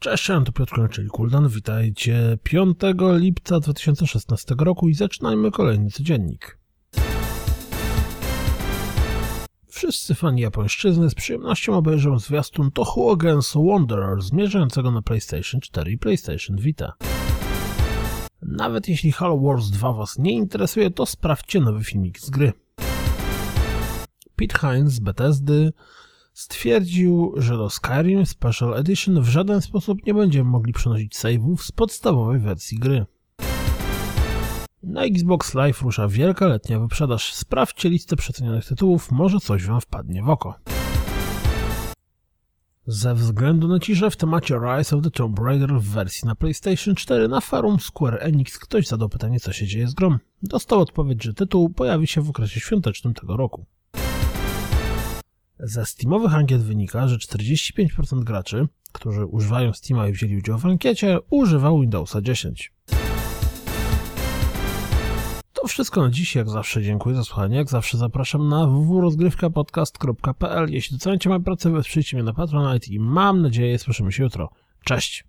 Cześć, to Piotr czyli Kuldan. Witajcie 5 lipca 2016 roku i zaczynajmy kolejny codziennik. Wszyscy fani japońszczyzny z przyjemnością obejrzą zwiastun Tohu Against Wanderer zmierzającego na PlayStation 4 i PlayStation Vita. Nawet jeśli Halo Wars 2 Was nie interesuje, to sprawdźcie nowy filmik z gry. Pete Hines z Bethesdy stwierdził, że do Skyrim Special Edition w żaden sposób nie będziemy mogli przenosić save'ów z podstawowej wersji gry. Na Xbox Live rusza wielka letnia wyprzedaż. Sprawdźcie listę przecenionych tytułów, może coś Wam wpadnie w oko. Ze względu na ciszę w temacie Rise of the Tomb Raider w wersji na PlayStation 4 na forum Square Enix ktoś zadał pytanie co się dzieje z grom. Dostał odpowiedź, że tytuł pojawi się w okresie świątecznym tego roku. Ze Steamowych ankiet wynika, że 45% graczy, którzy używają Steama i wzięli udział w ankiecie, używał Windowsa 10. To wszystko na dziś. Jak zawsze dziękuję za słuchanie. Jak zawsze zapraszam na www.rozgrywkapodcast.pl. Jeśli doceniacie moją pracę, wesprzyjcie mnie na Patronite i mam nadzieję słyszymy się jutro. Cześć!